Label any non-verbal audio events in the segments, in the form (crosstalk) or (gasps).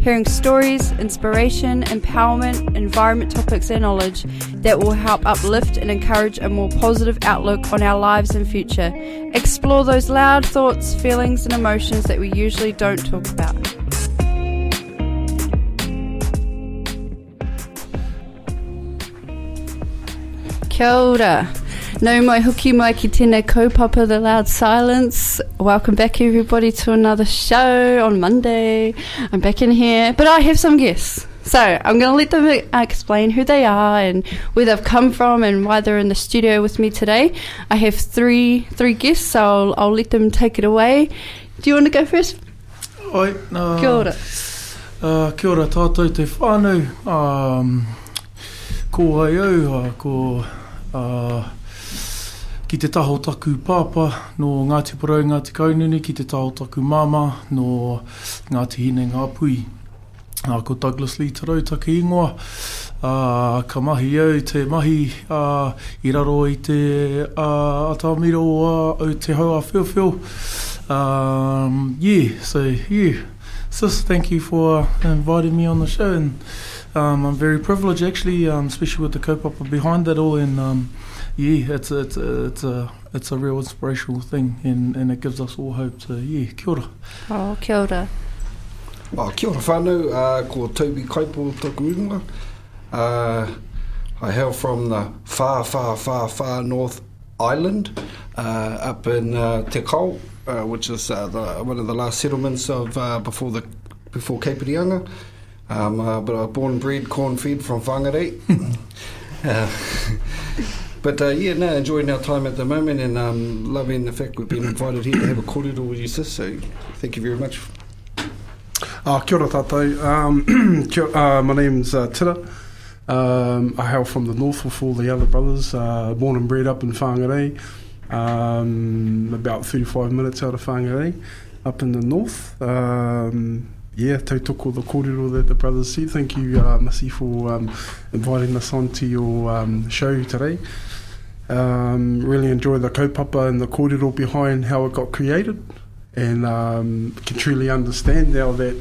hearing stories, inspiration, empowerment, environment topics and knowledge that will help uplift and encourage a more positive outlook on our lives and future. Explore those loud thoughts, feelings and emotions that we usually don't talk about. Kia ora. No mai huki mai ki tēnei kaupapa The Loud Silence. Welcome back everybody to another show on Monday. I'm back in here, but I have some guests. So I'm going to let them uh, explain who they are and where they've come from and why they're in the studio with me today. I have three three guests, so I'll, I'll let them take it away. Do you want to go first? Oi, uh, Kia ora. Uh, kia ora tātou te whānau. Um, ko ai au, uh, ko uh, ki te taho taku pāpā no Ngāti Porau, Ngāti Kaununi, ki te taho taku māma no Ngāti Hine Ngāpui. Uh, ko Douglas Lee Tarau take ingoa. Uh, ka mahi au te mahi uh, i raro i te uh, atamiro uh, au te hoa whiowhio. Um, yeah, so yeah. Sis, thank you for inviting me on the show, and um, I'm very privileged actually, um, especially with the kaupapa behind that all. And um, yeah, it's a, it's a, it's a it's a real inspirational thing, and, and it gives us all hope. So yeah, kia ora. Oh, kia ora. Oh, kia ora whānau, uh, ko Toby Kaipo toku ingoa. Uh, I hail from the far, far, far, far North Island, uh, up in uh, Te Kao, uh, which is uh, the, one of the last settlements of uh, before the before Cape Reinga. Um, uh, but I was born and bred corn fed from Whangarei. (laughs) uh, (laughs) but uh, yeah, no, enjoying our time at the moment and um, loving the fact we've been invited here to have a cordial with you, sis. So thank you very much. Uh, kia ora tātou. Um, (clears throat) kia, uh, my name's uh, Tira. Um, I hail from the north with all the other brothers. Uh, born and bred up in Whangarei. Um, about 35 minutes out of Whangarei, up in the north. Um, yeah, tautoko all the kōrero that the brothers said. Thank you, uh, Masi, for um, inviting us on to your um, show today. Um, really enjoy the kaupapa and the kōrero behind how it got created and um, can truly understand now that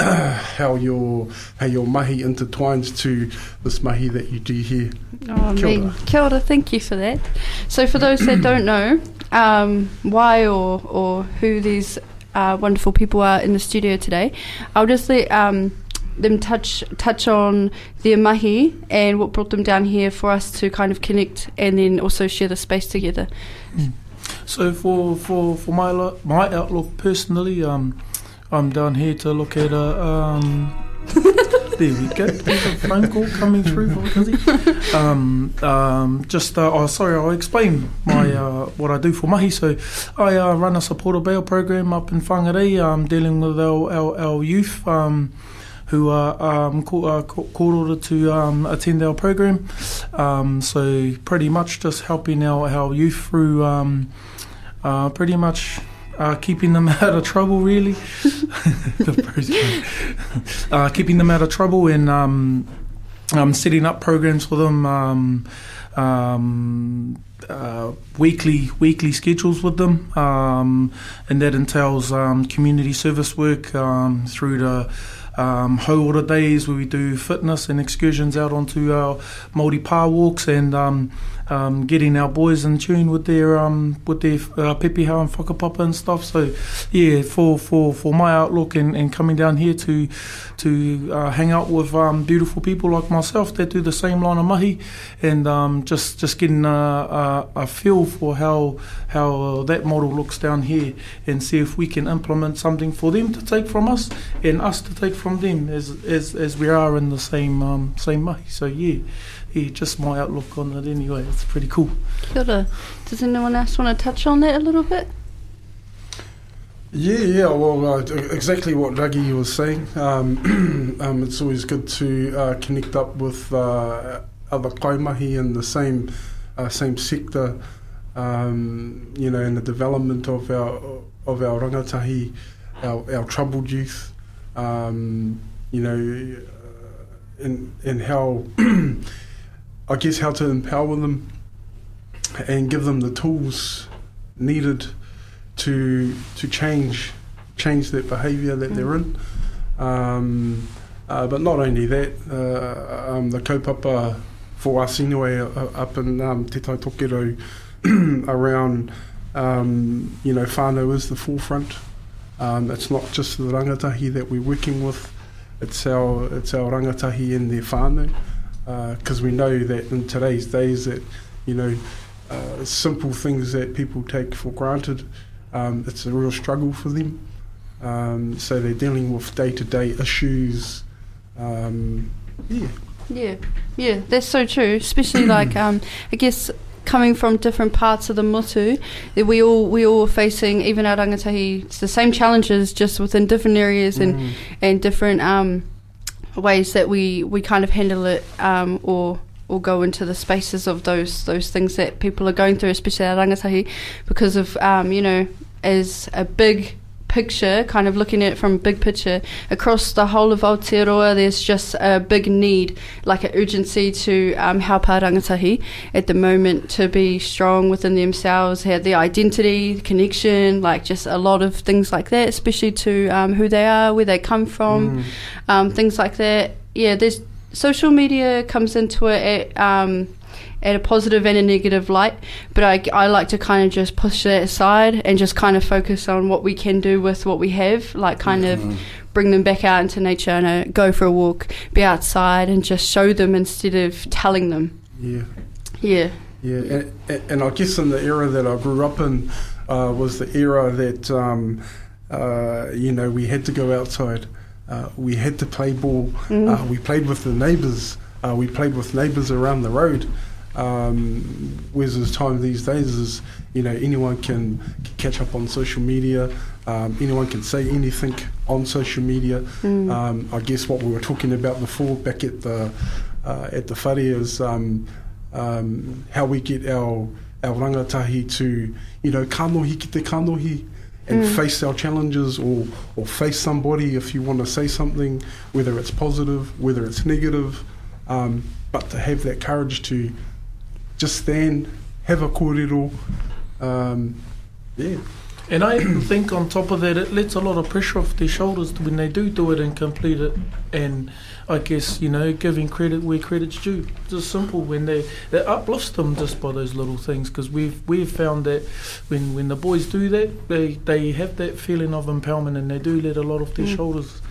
(coughs) how your how your mahi intertwines to this mahi that you do here. Oh, Kia ora. Kia ora, thank you for that. So, for those that don't know, um, why or, or who these uh, wonderful people are in the studio today, I'll just let um, them touch touch on their mahi and what brought them down here for us to kind of connect and then also share the space together. So for for for my my outlook personally, um, I'm down here to look at a. Um, (laughs) there we go. There's a phone call coming through Kizzy. Um, um, just uh, oh, sorry, I'll explain my uh, what I do for mahi. So I uh, run a supporter bail program up in Whangarei, um, dealing with our our, our youth. Um, who are um, uh, ca- called order to um, attend our program. Um, so pretty much just helping our, our youth through um, uh, pretty much uh, keeping them (laughs) out of trouble, really. (laughs) (laughs) Uh, keeping them out of trouble and um, um, setting up programs for them. Um, um, uh, weekly weekly schedules with them, um, and that entails community service work through the um, Hauora days where we do fitness and excursions out onto our Māori pa walks and um, um, getting our boys in tune with their um, with their uh, pepeha and whakapapa and stuff. So yeah, for for, for my outlook and, and coming down here to to uh, hang out with um, beautiful people like myself that do the same line of mahi and um, just just getting a, a, a feel for how how that model looks down here and see if we can implement something for them to take from us and us to take from them as as, as we are in the same um, same mahi. So yeah, yeah, just my outlook on it anyway. It's pretty cool. Kia ora. Does anyone else want to touch on that a little bit? Yeah, yeah. Well, uh, exactly what Ragi was saying. Um, (clears throat) um, it's always good to uh, connect up with uh, other kaimahi in the same uh, same sector. Um, you know, in the development of our of our rangatahi, our, our troubled youth. Um, you know, uh, in in how (clears throat) I guess how to empower them and give them the tools needed to to change change that behaviour that they're in. Um, uh, but not only that, uh, um, the kaupapa for us anyway uh, up in um, Te Tai Tokerau (clears throat) around um, you know whānau is the forefront. Um, it's not just the rangatahi that we're working with; it's our it's our rangatahi in their whānau because uh, we know that in today's days that you know uh, simple things that people take for granted um, it's a real struggle for them. Um, so they're dealing with day to day issues. Um, yeah. Yeah, yeah, that's so true. Especially (clears throat) like, um, I guess coming from different parts of the motu, that we all we all facing even our rangatahi, it's the same challenges, just within different areas and Mm. and different um, ways that we we kind of handle it um, or or go into the spaces of those those things that people are going through, especially our rangatahi, because of um, you know as a big picture, kind of looking at it from a big picture across the whole of Aotearoa, there's just a big need, like an urgency to um, help our rangatahi at the moment to be strong within themselves, have their identity, connection, like just a lot of things like that, especially to um, who they are, where they come from, um, things like that. Yeah, there's social media comes into it at at a positive and a negative light, but I, I like to kind of just push that aside and just kind of focus on what we can do with what we have, like kind of bring them back out into nature and uh, go for a walk, be outside and just show them instead of telling them. Yeah. Yeah. Yeah, and, and- I guess in the era that I grew up in uh, was the era that um, uh, you know we had to go outside, uh, we had to play ball, uh, we played with the neighbours, uh, we played with neighbours around the road. Um, whereas the time these days is you know anyone can, can catch up on social media, um, anyone can say anything on social media. Um, I guess what we were talking about before back at the uh, at the whare is um, um, how we get our our rangatahi to you know kanohi ki te kanohi and face our challenges or or face somebody if you want to say something whether it's positive whether it's negative um, but to have that courage to just stand have a kōrero um, yeah And I (coughs) think on top of that, it lets a lot of pressure off their shoulders when they do do it and complete it. And I guess, you know, giving credit where credit's due. Just simple when they, they uplifts them just by those little things because we've, we've found that when, when the boys do that, they, they have that feeling of empowerment and they do let a lot off their shoulders.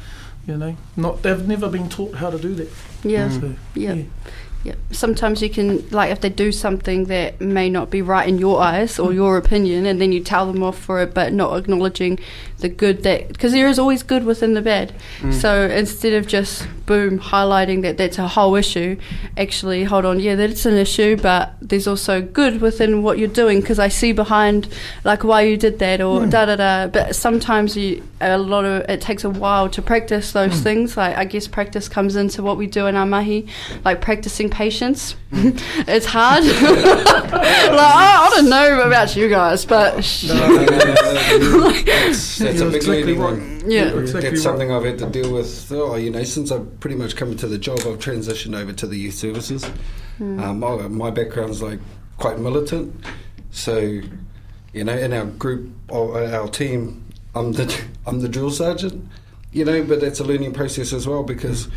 You know, not they've never been taught how to do that. Yeah. So, Yeah. Yeah. Sometimes you can like if they do something that may not be right in your eyes or mm. your opinion, and then you tell them off for it, but not acknowledging the good that because there is always good within the bad. Mm. So instead of just boom highlighting that that's a whole issue, actually hold on, yeah, that's an issue, but there's also good within what you're doing because I see behind like why you did that or mm. da da da. But sometimes you a lot of it takes a while to practice those mm. things. Like I guess practice comes into what we do in our mahi, like practicing patience. (laughs) it's hard. (laughs) like I, I don't know about you guys, but (laughs) that's, that's a big exactly leading right. one. yeah, You're exactly That's right. something I've had to deal with. Oh, you know, since I've pretty much come into the job, I've transitioned over to the youth services. Um, my, my background's like quite militant, so you know, in our group, or our team, I'm the (laughs) I'm the drill sergeant. You know, but it's a learning process as well because.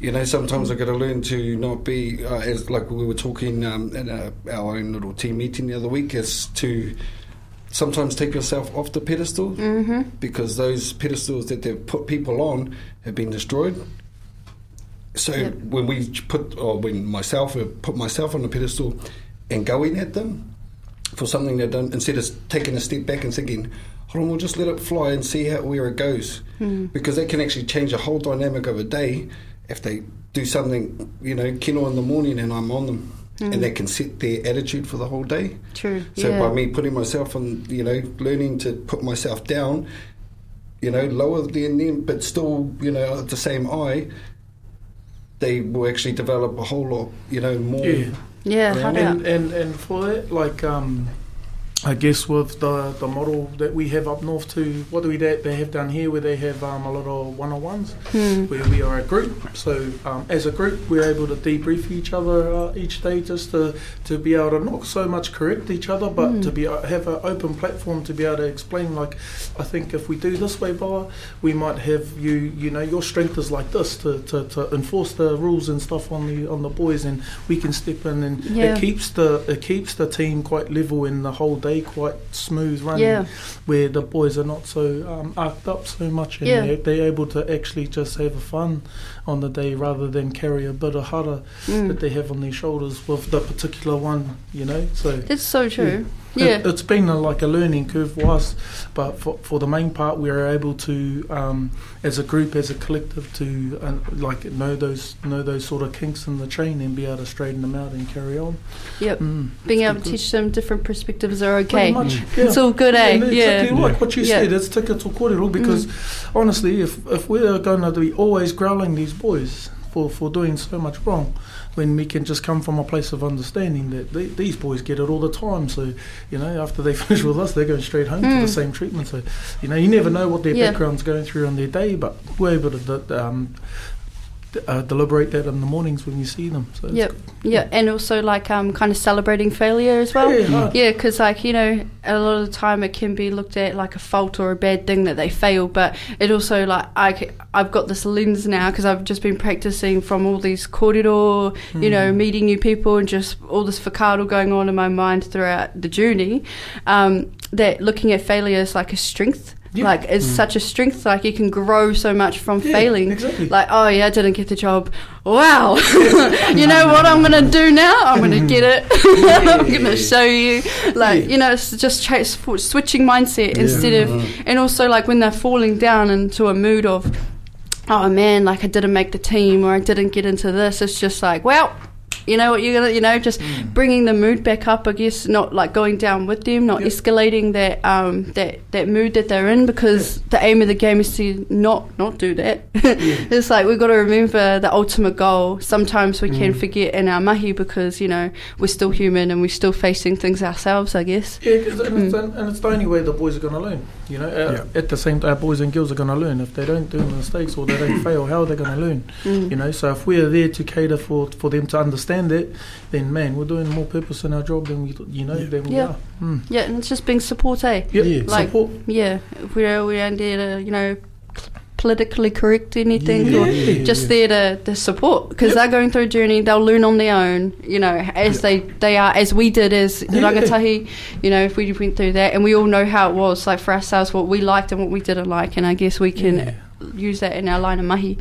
You know, sometimes I've got to learn to not be, uh, as like we were talking um, in a, our own little team meeting the other week, is to sometimes take yourself off the pedestal mm-hmm. because those pedestals that they've put people on have been destroyed. So Yep. when we put, or when myself put myself on a pedestal and going at them for something they've done, instead of taking a step back and thinking, hold on, we'll just let it fly and see how where it goes, because that can actually change the whole dynamic of a day if they do something, you know, kino in the morning and I'm on them. Mm. and that can set their attitude for the whole day. True. So yeah. by me putting myself on, you know, learning to put myself down, you know, lower than them, but still, you know, at the same eye, they will actually develop a whole lot, you know, more. Yeah. yeah, Yeah, hard and, and and for that, like um, I guess with the the model that we have up north to what do we that they have down here where they have um, a lot of one on ones Hmm. where we are a group. So um, as a group, we're able to debrief each other uh, each day just to to be able to not so much correct each other, but Mm. to be uh, have an open platform to be able to explain. Like I think if we do this way, Boa, we might have you you know your strength is like this to, to, to enforce the rules and stuff on the on the boys, and we can step in and Yeah. it keeps the it keeps the team quite level in the whole day, quite smooth running, Yeah. where the boys are not so um, arced up so much, and Yeah. they're, they're able to actually just have a fun on the day rather than carry a bit of hara Mm. that they have on their shoulders with the particular one, you know. So That's so true. it, Yeah. it's been a, like a learning curve for us, but for, for the main part, we are able to, um, as a group, as a collective, to uh, like know those know those sort of kinks in the chain and be able to straighten them out and carry on. Yep. Mm, Being able to teach them different perspectives are okay. much, Mm. yeah. It's all good, eh? Yeah, Yeah. exactly like what you Yeah. said. It's tika to kōrero because honestly, if if we're going to be always growling these boys for for doing so much wrong, when we can just come from a place of understanding that they, these boys get it all the time. So you know, after they (laughs) finish with us, they're going straight home to Mm. the same treatment. So you know, you never know what their Yeah. background's going through on their day, but we're able to. Um, uh, deliberate that in the mornings when you see them. So it's Yep. Yeah, and also like um, kind of celebrating failure as well. Yeah, hard. Yeah, because like you know, a lot of the time it can be looked at like a fault or a bad thing that they fail, but it also like I I've got this lens now because I've just been practicing from all these korero, you know, Mm. meeting new people and just all this whakaaro going on in my mind throughout the journey. Um, that looking at failure is like a strength. Yeah. Like it's Mm. such a strength. Like you can grow so much from Yeah, failing. exactly. Like, oh yeah, I didn't get the job. Wow. (laughs) (laughs) you know what I'm gonna do now? I'm gonna get it. (laughs) I'm gonna show you. Like, Yeah. you know, it's just cha- sw- switching mindset Yeah. instead of, Mm. and also like when they're falling down into a mood of, oh man, like I didn't make the team or I didn't get into this. It's just like, well. You know what you're gonna, you know, just Mm. bringing the mood back up. I guess not like going down with them, not Yep. escalating that um that that mood that they're in because the aim of the game is to not not do that. (laughs) it's like we've got to remember the ultimate goal. Sometimes we can Mm. forget in our mahi because you know we're still human and we're still facing things ourselves. I guess. Yeah, and, it's, Mm. and it's the only way the boys are going to learn. You know, at, Yeah. at the same time, boys and girls are going to learn. If they don't do mistakes or they don't fail, how are they going to learn? Mm. You know, so if we are there to cater for for them to understand it, then man, we're doing more purpose in our job than we, you know, Yeah. than we Yeah. are. Mm. Yeah, and it's just being support, eh? Yep. Yeah. Like- Support. Yeah, if we're we aren't there to you know politically correct anything or just there to, to support because Yep. they're going through a journey they'll learn on their own you know as Yep. they they are as we did as Yeah. rangatahi you know if we went through that and we all know how it was like for ourselves what we liked and what we didn't like and I guess we can Yeah. use that in our line of mahi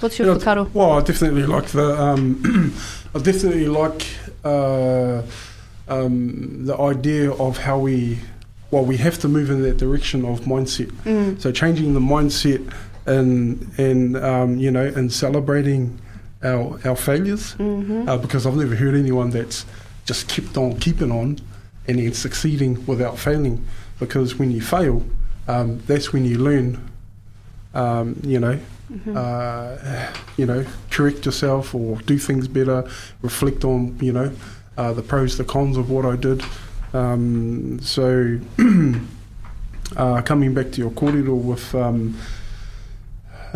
what's your Yeah, whakaaro? Well, I definitely like the. Um, (clears throat) I definitely like uh, um, the idea of how we. Well, we have to move in that direction of mindset. Mm. So changing the mindset and and um, you know and celebrating our our failures hmm uh, because I've never heard anyone that's just kept on keeping on and then succeeding without failing. Because when you fail, um, that's when you learn. Um, you know, hmm uh, you know, correct yourself or do things better, reflect on, you know, uh, the pros, the cons of what I did. Um, so, (clears throat) uh, coming back to your corridor with,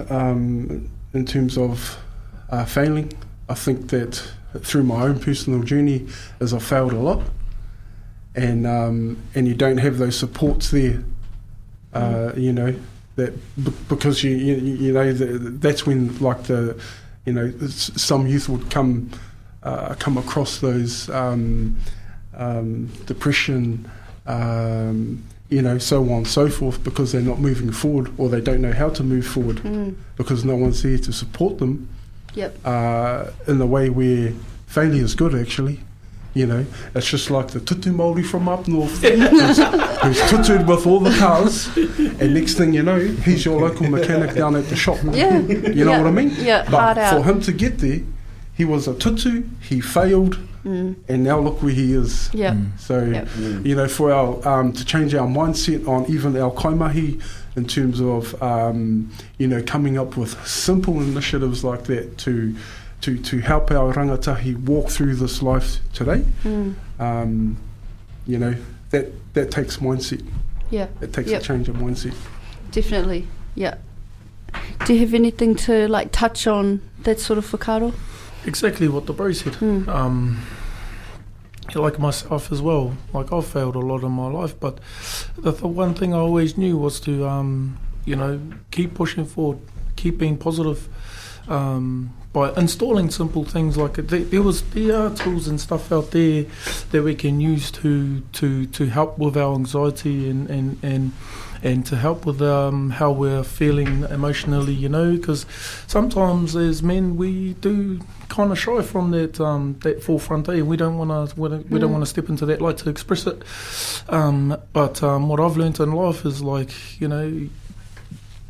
um, in terms of uh, failing, I think that through my own personal journey, as I failed a lot, and um, and you don't have those supports there, uh, you know, that b- because you you, you know the, that's when like the you know some youth would come uh, come across those um, um, depression um, you know so on and so forth because they're not moving forward or they don't know how to move forward Mm. because no one's here to support them Yep. uh, in the way where failure is good actually you know, it's just like the tutu Māori from up north (laughs) who's, who's tutued with all the cars, and next thing you know, he's your local mechanic down at the shop. Yeah. You know yeah. what I mean? Yeah, But for him to get there, he was a tutu, he failed, Mm. and now look where he is. Yeah. Mm. So, Yep. you know, for our um, to change our mindset on even our kaimahi in terms of um, you know coming up with simple initiatives like that to to to help our rangatahi walk through this life today. Mm. Um, you know that that takes mindset. Yeah. It takes Yep. a change of mindset. Definitely. Yeah. Do you have anything to like touch on that sort of whakaaro? Exactly what the bro said. Mm. Um, like myself as well. Like I've failed a lot in my life, but the, the one thing I always knew was to, um, you know, keep pushing forward, keep being positive. Um, by installing simple things like it, there, there was there are tools and stuff out there that we can use to to to help with our anxiety and and and and to help with um, how we're feeling emotionally, you know, because sometimes as men we do kind of shy from that um, that forefront, eh? We don't want to we don't, we don't Mm. want to step into that light to express it. Um, but um, what I've learned in life is like you know,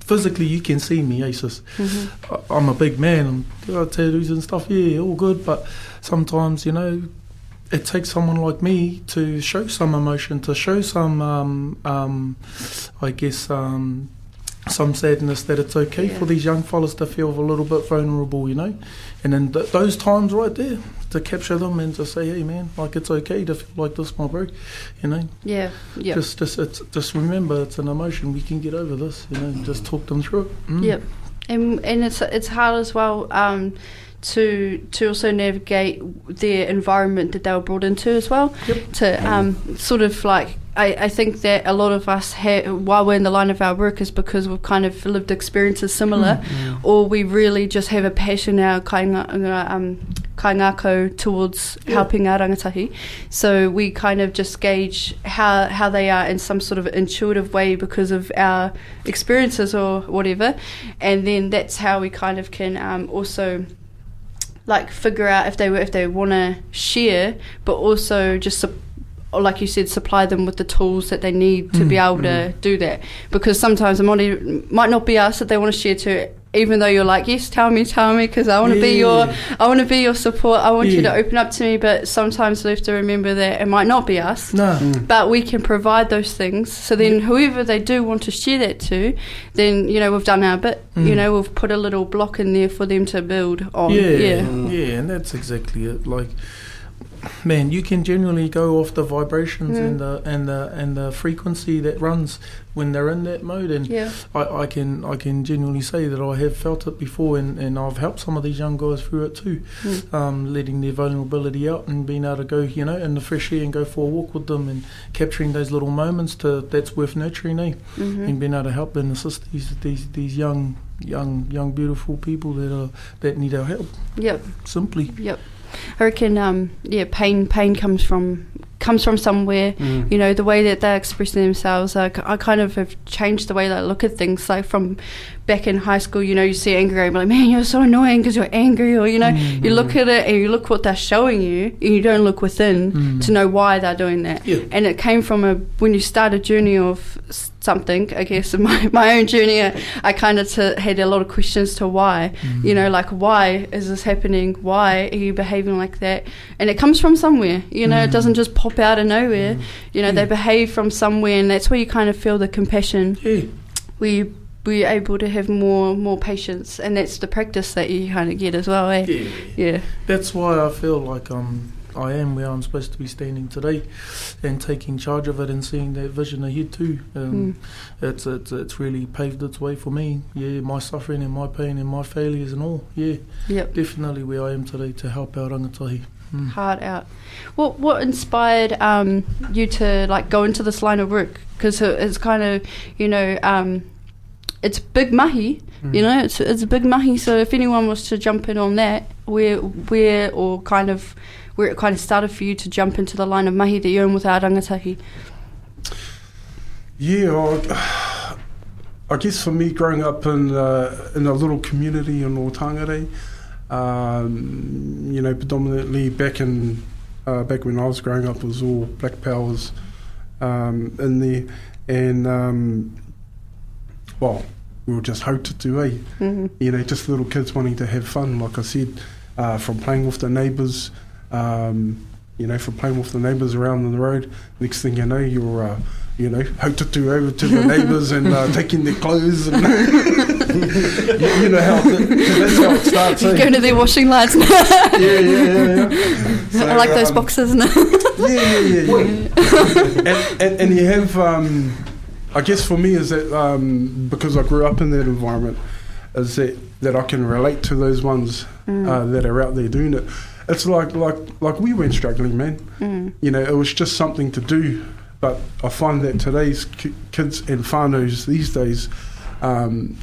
physically you can see me, Aces. hmm I- I'm a big man. I'm got tattoos and stuff. Yeah, all good. But sometimes, you know, it takes someone like me to show some emotion, to show some, um, um, I guess, um, some sadness that it's okay Yeah. for these young fellas to feel a little bit vulnerable, you know. And then th- those times right there to capture them and to say, hey man, like it's okay to feel like this, my bro, you know. Yeah. Yeah. Just, just, it's, just remember, it's an emotion. We can get over this, you know. Just talk them through it. Mm. Yep. And and it's it's hard as well um, to to also navigate the environment that they were brought into as well. Yep. To um, sort of like I, I think that a lot of us ha- while we're in the line of our work is because we've kind of lived experiences similar, Mm. or we really just have a passion our kainga, um, kaingākau towards Yeah. helping our rangatahi. So we kind of just gauge how, how they are in some sort of intuitive way because of our experiences or whatever. And then that's how we kind of can um, also like figure out if they if they want to share, but also just or like you said, supply them with the tools that they need to be Mm, able to do that. Because sometimes it might, might not be us that they want to share to, even though you're like, yes, tell me, tell me, because I want to be your, I want to be your support. I want you to open up to me. But sometimes we have to remember that it might not be us. Nah. But we can provide those things. So then, whoever they do want to share that to, then you know we've done our bit. You Mm. know we've put a little block in there for them to build on. Yeah, yeah. yeah, and that's exactly it. Like, man, you can generally go off the vibrations Mm. and the and the and the frequency that runs when they're in that mode. And Yeah. I, I can I can genuinely say that I have felt it before, and, and I've helped some of these young guys through it too, Mm. um, letting their vulnerability out and being able to go, you know, in the fresh air and go for a walk with them and capturing those little moments to that's worth nurturing, eh? hmm and being able to help and assist these these these young young young beautiful people that are that need our help Yep. simply Yep. I reckon, um, yeah, pain pain comes from comes from somewhere. Mm. You know, the way that they're expressing themselves. Like, I kind of have changed the way that I look at things. Like from back in high school, you know, you see angry, I'm like, man, you're so annoying because you're angry, or you know, you look at it and you look what they're showing you, and you don't look within Mm. to know why they're doing that. Yeah. And it came from a when you start a journey of something. I guess in (laughs) my my own journey, I, I kind of t- had a lot of questions to why. Mm. You know, like why is this happening? Why are you behaving like that? And it comes from somewhere. You know, it Mm. doesn't just pop out of nowhere. You know, they behave from somewhere, and that's where you kind of feel the compassion. yeah We we're able to have more more patience, and that's the practice that you kind of get as well. Eh? yeah Yeah. that's why I feel like um I am where I'm supposed to be standing today and taking charge of it and seeing that vision ahead too um, it's, it's it's really paved its way for me yeah my suffering and my pain and my failures and all yeah Yep. definitely where I am today to help out rangatahi mm. Hard out. What what inspired um, you to like go into this line of work? Because it's kind of you know um, it's big mahi. Mm. You know, it's it's a big mahi. So if anyone was to jump in on that, where where or kind of where it kind of started for you to jump into the line of mahi that you're in with our rangatahi. Yeah, I, I guess for me, growing up in uh, in a little community in Otangarei, um, you know, predominantly back in uh, back when I was growing up, it was all black powers um, in there, and um, well, we were just hoped to, eh? hmm You know, just little kids wanting to have fun. Like I said, uh, from playing with the neighbours. Um, you know, from playing with the neighbours around the road. Next thing you know, you're, uh, you know, hotatu over to the (laughs) neighbours and uh, taking their clothes. And (laughs) you, know how the, that's how it starts. Eh? go to their washing lines. (laughs) yeah, yeah, yeah, yeah. So, (laughs) I like those um, boxes. now. Yeah, yeah, yeah. yeah. (laughs) and, and, and you have, um, I guess for me, is that um, because I grew up in that environment, is that, that I can relate to those ones uh, that are out there doing it. It's like like like we weren't struggling, man. Mm. You know, it was just something to do. But I find that today's ki- kids and whānaus these days, um,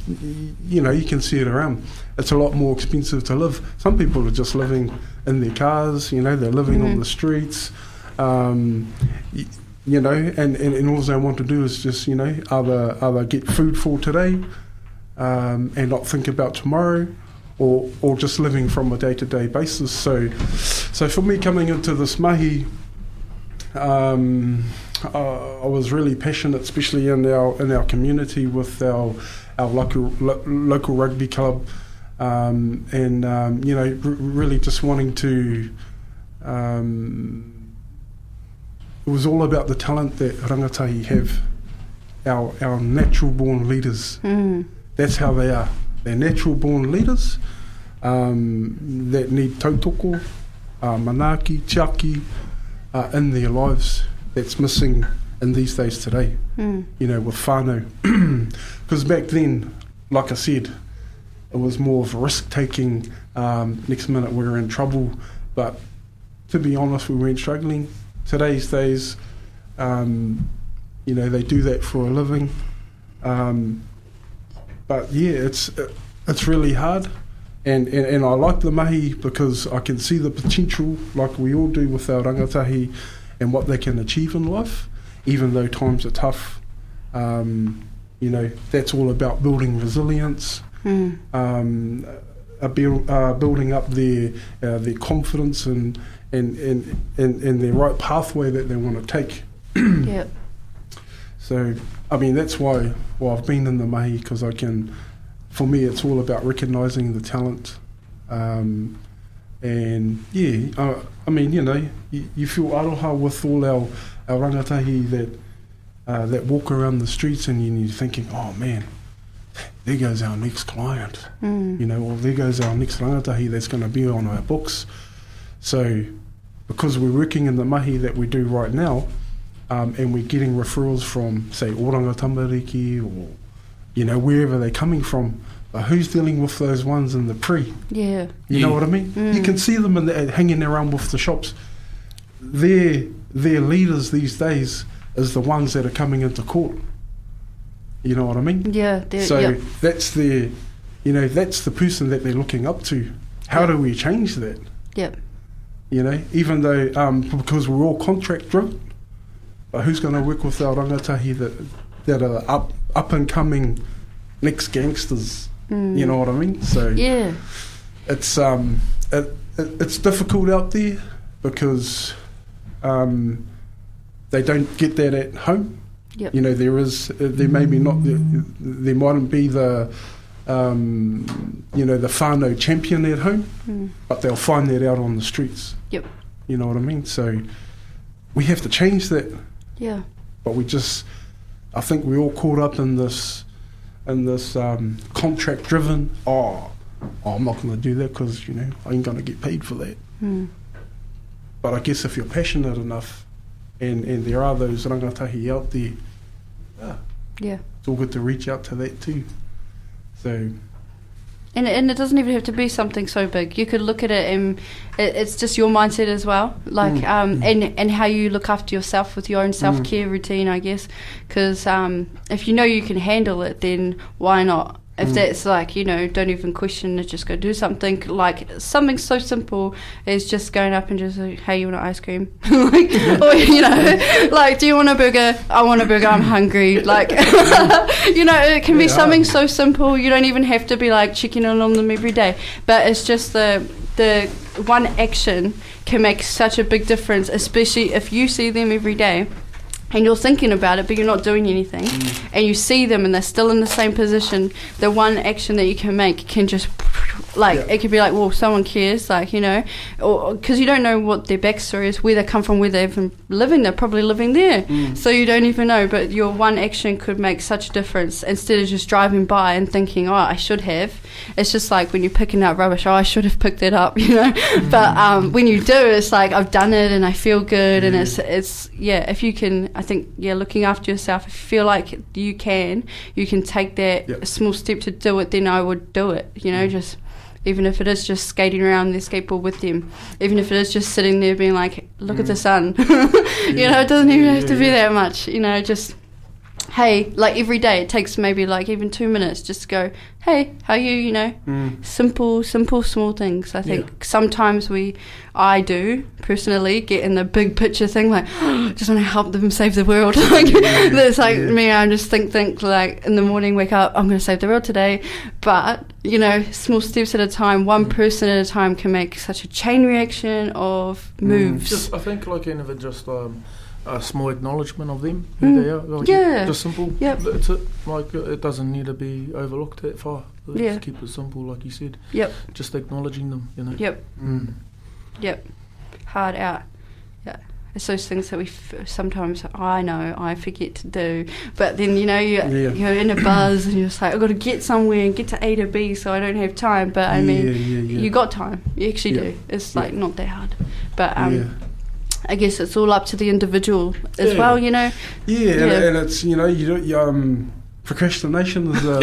you know, you can see it around. It's a lot more expensive to live. Some people are just living in their cars, you know, they're living on Mhm. the streets, um, y- you know, and, and, and all they want to do is just, you know, either, either get food for today um, and not think about tomorrow. Or, or just living from a day to day basis. So, so for me coming into this mahi, um, uh, I was really passionate, especially in our in our community with our our local lo- local rugby club, um, and um, you know, r- really just wanting to. Um, it was all about the talent that rangatahi have, our our natural born leaders. Mm. That's how they are. They're natural born leaders um, that need tautoko, uh, manaki, tiaki uh, in their lives that's missing in these days today, Mm. you know, with whānau. (clears throat) Because back then, like I said, it was more of a risk taking. Um, next minute we were in trouble. But to be honest, we weren't struggling. Today's days, um, you know, they do that for a living. Um, but yeah, it's it's really hard, and, and and I like the mahi because I can see the potential, like we all do with our rangatahi, and what they can achieve in life, even though times are tough. Um, you know, that's all about building resilience, Mm. um, uh, build, uh, building up their uh, their confidence and and, and, and and their right pathway that they want to take. (coughs) Yeah. (clears throat) So, I mean, that's why why I've been in the mahi because I can. For me, it's all about recognising the talent, um, and yeah, uh, I mean, you know, you, you feel aroha with all our our rangatahi that uh, that walk around the streets, and you're thinking, oh man, there goes our next client, Mm. you know, or there goes our next rangatahi that's going to be on our books. So, because we're working in the mahi that we do right now, um, and we're getting referrals from, say, Oranga Tamariki or, you know, wherever they're coming from, who's dealing with those ones in the pre? Yeah. You Yeah. know what I mean? Mm. You can see them in the, hanging around with the shops. Their, their leaders these days is the ones that are coming into court. You know what I mean? Yeah. So yeah. that's their, you know, that's the person that they're looking up to. How Yeah. do we change that? Yep. You know, even though um, because we're all contract driven, but who's going to work with our rangatahi that that are up up and coming next gangsters? Mm. You know what I mean? So Yeah. it's um it, it, it's difficult out there because um, they don't get that at home. Yep. You know, there is uh, there may be not there, there mightn't be the um, you know the whānau champion at home, Mm. but they'll find that out on the streets. Yep. You know what I mean? So we have to change that, Yeah. but we just I think we're all caught up in this in this um, contract driven. Oh, oh, I'm not going to do that because you know I ain't going to get paid for that. Mm. But I guess if you're passionate enough, and and there are those rangatahi out there, yeah, Yeah. it's all good to reach out to that too. So And and it doesn't even have to be something so big. You could look at it and it, it's just your mindset as well, like Mm. um and and how you look after yourself with your own self care routine, I guess. Because um if you know you can handle it, then why not? If Mm. that's like you know, don't even question it. Just go do something like something so simple is just going up and just like, hey, you want an ice cream? (laughs) like, (laughs) or you know, like, do you want a burger? I want a burger. I'm hungry. Like, (laughs) you know, it can be Yeah. something so simple. You don't even have to be like checking in on them every day. But it's just the the one action can make such a big difference, especially if you see them every day. And you're thinking about it, but you're not doing anything, mm. and you see them, and they're still in the same position. The one action that you can make can just Like Yeah. it could be like, well, someone cares, like you know, or because you don't know what their backstory is, where they come from, where they've been living. They're probably living there, Mm. so you don't even know. But your one action could make such a difference instead of just driving by and thinking, oh, I should have. It's just like when you're picking up rubbish, oh, I should have picked it up, (laughs) you know. but um, when you do, it's like I've done it and I feel good, and it's it's yeah. If you can, I think yeah, looking after yourself. If you feel like you can, you can take that Yep. small step to do it. Then I would do it. You know, just even if it is just skating around their skateboard with them, even if it is just sitting there being like, look at the mm. sun. (laughs) you know, it doesn't even have to be that much. You know, just hey, like every day it takes maybe like even two minutes just to go, hey, how you? You know, Mm. simple, simple, small things. I think sometimes we, I do personally, get in the big picture thing, like (gasps) just want to help them save the world. (laughs) like (laughs) that's like Yeah. me. I just think, think like in the morning, wake up, I'm going to save the world today. But you know, small steps at a time, one person at a time, can make such a chain reaction of moves. Just, I think, like, even just um, a small acknowledgement of them, who Mm. they are. Like, Yeah. Just simple. Yep. That's it. Like, it doesn't need to be overlooked that far. Just Yeah. keep it simple, like you said. Yep. Just acknowledging them, you know. Yep. Mm. Yep. Hard out. Yeah. It's those things that we f- sometimes I know I forget to do, but then you know you Yeah. you're in a (coughs) buzz and you're just like I've got to get somewhere and get to A to B, so I don't have time. But I mean, yeah, yeah, yeah. you got time. You actually Yeah. do. It's Yeah. like not that hard, but um, yeah. I guess it's all up to the individual as Yeah. well. You know. Yeah, Yeah. And, and it's you know you don't you, um procrastination is uh, (laughs)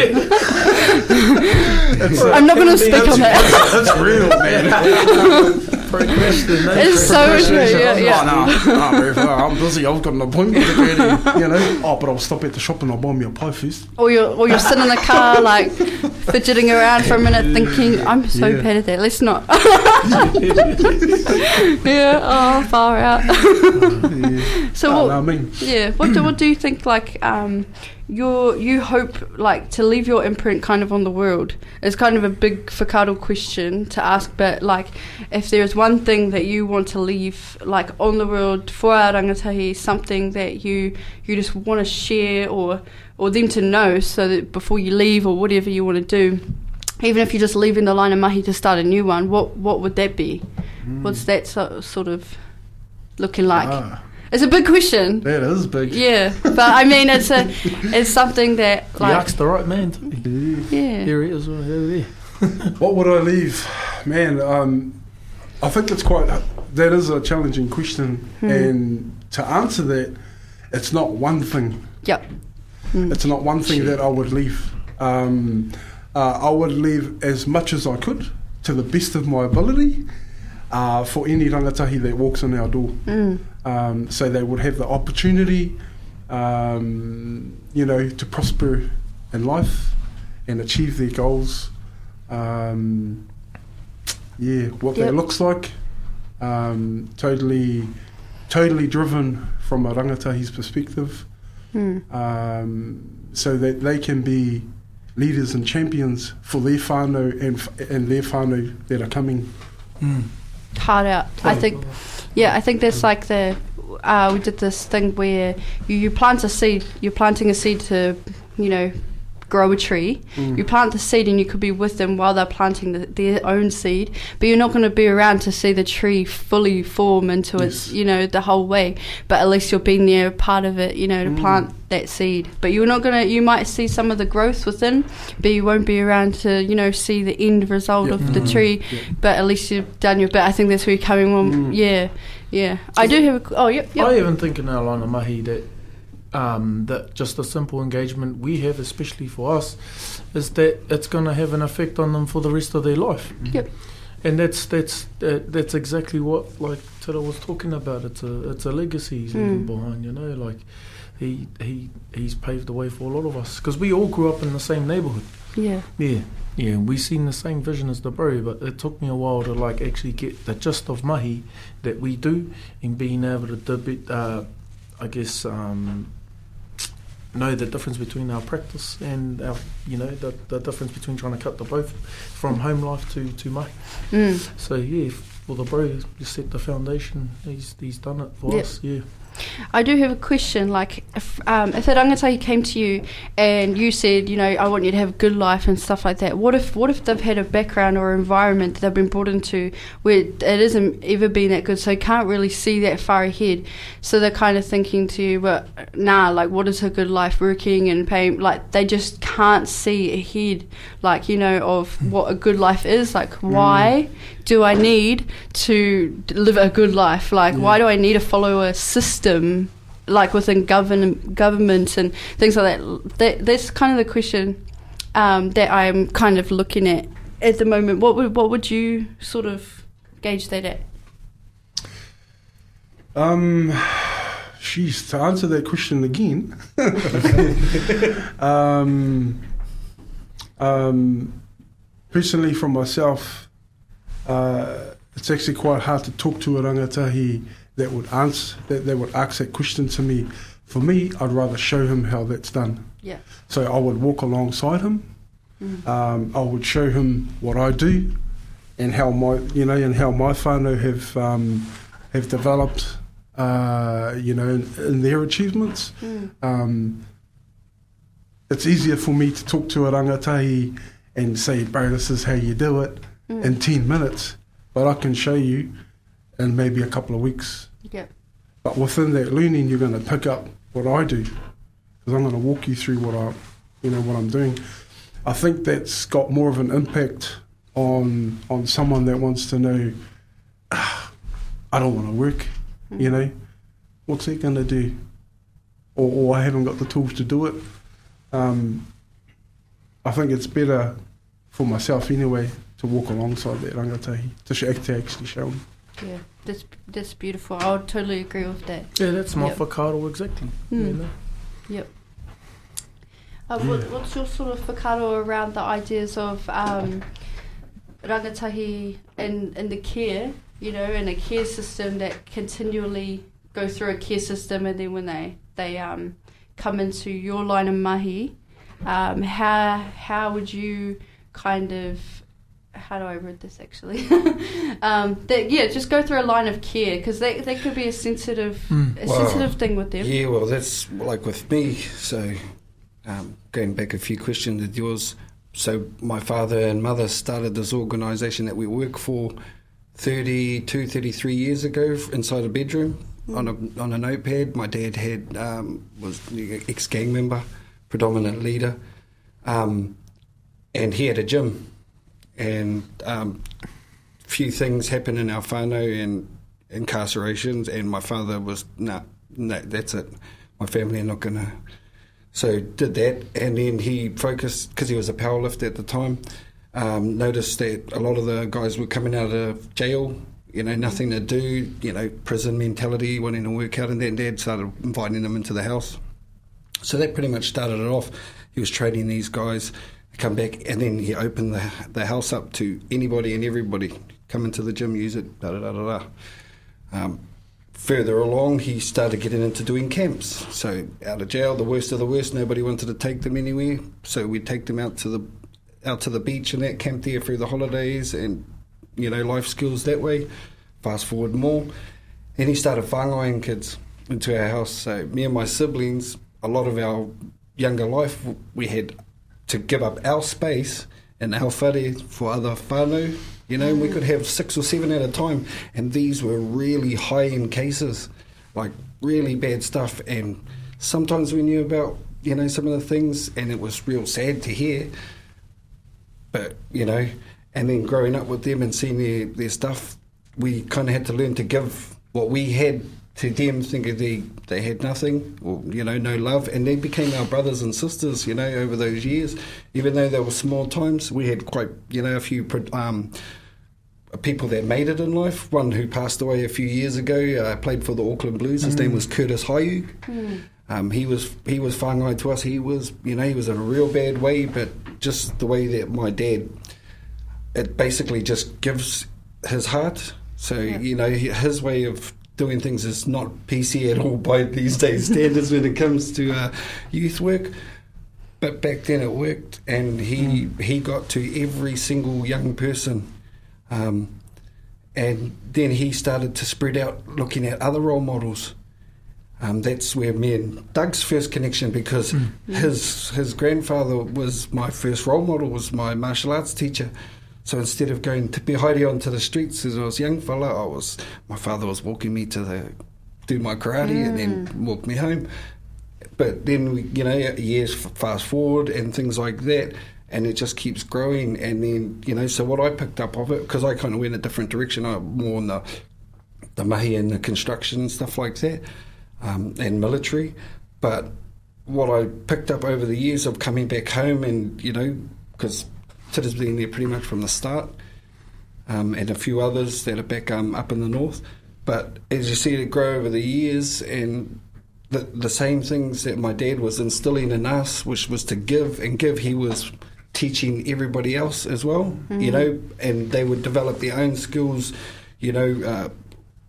it's, uh, I'm not going to speak on that. that's real, man. Procrastination. It's so true. Yeah, yeah. Oh, no, no, bro, I'm busy. I've got an appointment to get in, you know. Oh, but I'll stop at the shop and I'll buy me a pie first. Or you're, or you're sitting in the car, like fidgeting around for a minute, thinking, "I'm so Yeah. bad at that. Let's not." (laughs) yeah. Oh, far out. (laughs) Yeah. so, Oh, what, no, I mean, yeah. What do what do you think? Like, um, you you hope like to leave your imprint kind of on the world. It's kind of a big facado question to ask, but like, if there's one thing that you want to leave like on the world for our rangatahi, something that you you just want to share or or them to know, so that before you leave or whatever you want to do. Even if you're just leaving the line of mahi to start a new one, what what would that be? What's that so, sort of looking like? ah, It's a big question. that is big. Yeah, but I mean, it's a, (laughs) it's something that You like, asked the right man. To me. yeah, Here he is, right here. (laughs) What would I leave? Man, um, I think it's quite, that is a challenging question. Hmm. And to answer that, it's not one thing. yep, Mm. It's not one thing that I would leave. Um, uh, I would leave as much as I could to the best of my ability uh, for any rangatahi that walks in our door. mm. Um, so they would have the opportunity, um, you know, to prosper in life and achieve their goals. Um, yeah, what Yep. that looks like. Um, totally, totally driven from a rangatahi's perspective Mm. um, so that they can be leaders and champions for their whānau and, and their whānau that are coming. Mm. hard out. I think, yeah, I think that's like the uh, we did this thing where you, you plant a seed. You're planting a seed to, you know, grow a tree. Mm. You plant the seed and you could be with them while they're planting the, their own seed, but you're not going to be around to see the tree fully form into its, you know, the whole way. But at least you're being there, part of it, you know, to Mm. plant that seed. But you're not going to, you might see some of the growth within, but you won't be around to, you know, see the end result Yeah. of the Mm. tree. Yeah. But at least you've done your bit. I think that's where you're coming from. Mm. Yeah, yeah. I do have a, oh, yep, yep. I even think in our line of mahi that um, that just a simple engagement we have, especially for us, is that it's going to have an effect on them for the rest of their life. Yep. And that's that's that, that's exactly what like Tara was talking about. It's a it's a legacy he's leaving Mm. behind. You know, like he he he's paved the way for a lot of us because we all grew up in the same neighborhood. Yeah. Yeah, yeah, we seen the same vision as the bro, but it took me a while to like actually get the gist of mahi that we do in being able to debate, uh, I guess, um, know the difference between our practice and our, you know, the, the difference between trying to cut the both from home life to to mahi. Mm. So yeah, for the bro, just set the foundation. He's he's done it for Yep. us. Yeah, I do have a question. Like, if, um, if a rangatahi came to you and you said, you know, I want you to have a good life and stuff like that, what if what if they've had a background or environment that they've been brought into where it isn't ever been that good, so they can't really see that far ahead. So they're kind of thinking to you, but nah, like, what is a good life working and paying? Like, they just can't see ahead, like, you know, of what a good life is. Like, why do I need to live a good life? Like, why do I need to follow a system? Like within govern government and things like that. that that's kind of the question um, that I'm kind of looking at at the moment. What would what would you sort of gauge that at? Um, she's to answer that question again. (laughs) um, um, personally, from myself, uh, it's actually quite hard to talk to a rangatahi that would answer that, that would ask that question to me. For me, I'd rather show him how that's done. Yeah. So I would walk alongside him. Um, I would show him what I do and how my you know and how my whānau have um, have developed uh, you know in, in their achievements. Um, it's easier for me to talk to a rangatahi and say, bro, this is how you do it in 10 minutes, but I can show you in maybe a couple of weeks. Yeah. But within that learning, you're going to pick up what I do because I'm going to walk you through what I, you know, what I'm doing. I think that's got more of an impact on on someone that wants to know. "Ah, I don't want to work. You know, what's he going to do? Or, or I haven't got the tools to do it. Um, I think it's better for myself anyway to walk alongside that rangatahi to, sh- to actually show him. Yeah. That's that's beautiful. I would totally agree with that. Yeah, that's my Yep. whakaaro exactly. You Mm. know? Yep. Uh, what, what's your sort of whakaaro around the ideas of um, rangatahi and, in the care, you know, in a care system that continually go through a care system and then when they, they um, come into your line of mahi, um, how, how would you kind of how do I read this actually? (laughs) um, that, yeah, just go through a line of care because that, that could be a sensitive, Mm. a Wow. sensitive thing with them. Yeah, well, that's like with me. So, um, going back a few questions with yours. So, my father and mother started this organisation that we work for 32, 33 years ago inside a bedroom on a on a notepad. My dad had um, was ex gang member, predominant leader, um, and he had a gym, and um, few things happened in our whānau and incarcerations, and my father was nah, nah, that's it. My family are not gonna. So did that, and then he focused because he was a powerlifter at the time. Um, noticed that a lot of the guys were coming out of jail, you know, nothing to do, you know, prison mentality, wanting to work out, and then Dad started inviting them into the house. So that pretty much started it off. He was training these guys to come back, and then he opened the, the house up to anybody and everybody. Come into the gym, use it, da da da da da. Um, further along, he started getting into doing camps. So out of jail, the worst of the worst, nobody wanted to take them anywhere. So we'd take them out to the out to the beach and that camp there through the holidays, and you know life skills that way. Fast forward more, and he started whangaing kids into our house. So me and my siblings, a lot of our younger life, we had to give up our space and our whare for other whānau. You know, we mm. could have six or seven at a time, and these were really high end cases, like really bad stuff. And sometimes we knew about, you know, some of the things, and it was real sad to hear. But, you know, and then growing up with them and seeing their, their stuff, we kind of had to learn to give what we had to them, thinking they, they had nothing or, you know, no love. And they became our brothers and sisters, you know, over those years. Even though they were small times, we had quite, you know, a few um, people that made it in life. One who passed away a few years ago uh, played for the Auckland Blues. His name was Curtis Hayu. Um, he was he was whangai to us. He was you know he was in a real bad way, but just the way that my dad, it basically just gives his heart. So you know his way of doing things is not PC at all by these days standards when it comes to uh, youth work. But back then it worked, and he he got to every single young person. Um, and then he started to spread out looking at other role models. um, that's where me and Doug's first connection because Mm. his his grandfather was my first role model, was my martial arts teacher. So instead of going to be hiding onto the streets as I was a young fella, I was my father was walking me to the do my karate and then walk me home. But then we, you know, years fast forward and things like that, and it just keeps growing. And then you know, so what I picked up of it because I kind of went a different direction, I more on the the mahi and the construction and stuff like that, um, and military. But what I picked up over the years of coming back home, and you know, because Titter's been there pretty much from the start, um, and a few others that are back um, up in the north. But as you see it grow over the years, and the the same things that my dad was instilling in us, which was to give and give, he was teaching everybody else as well. You know, and they would develop their own skills. You know. Uh,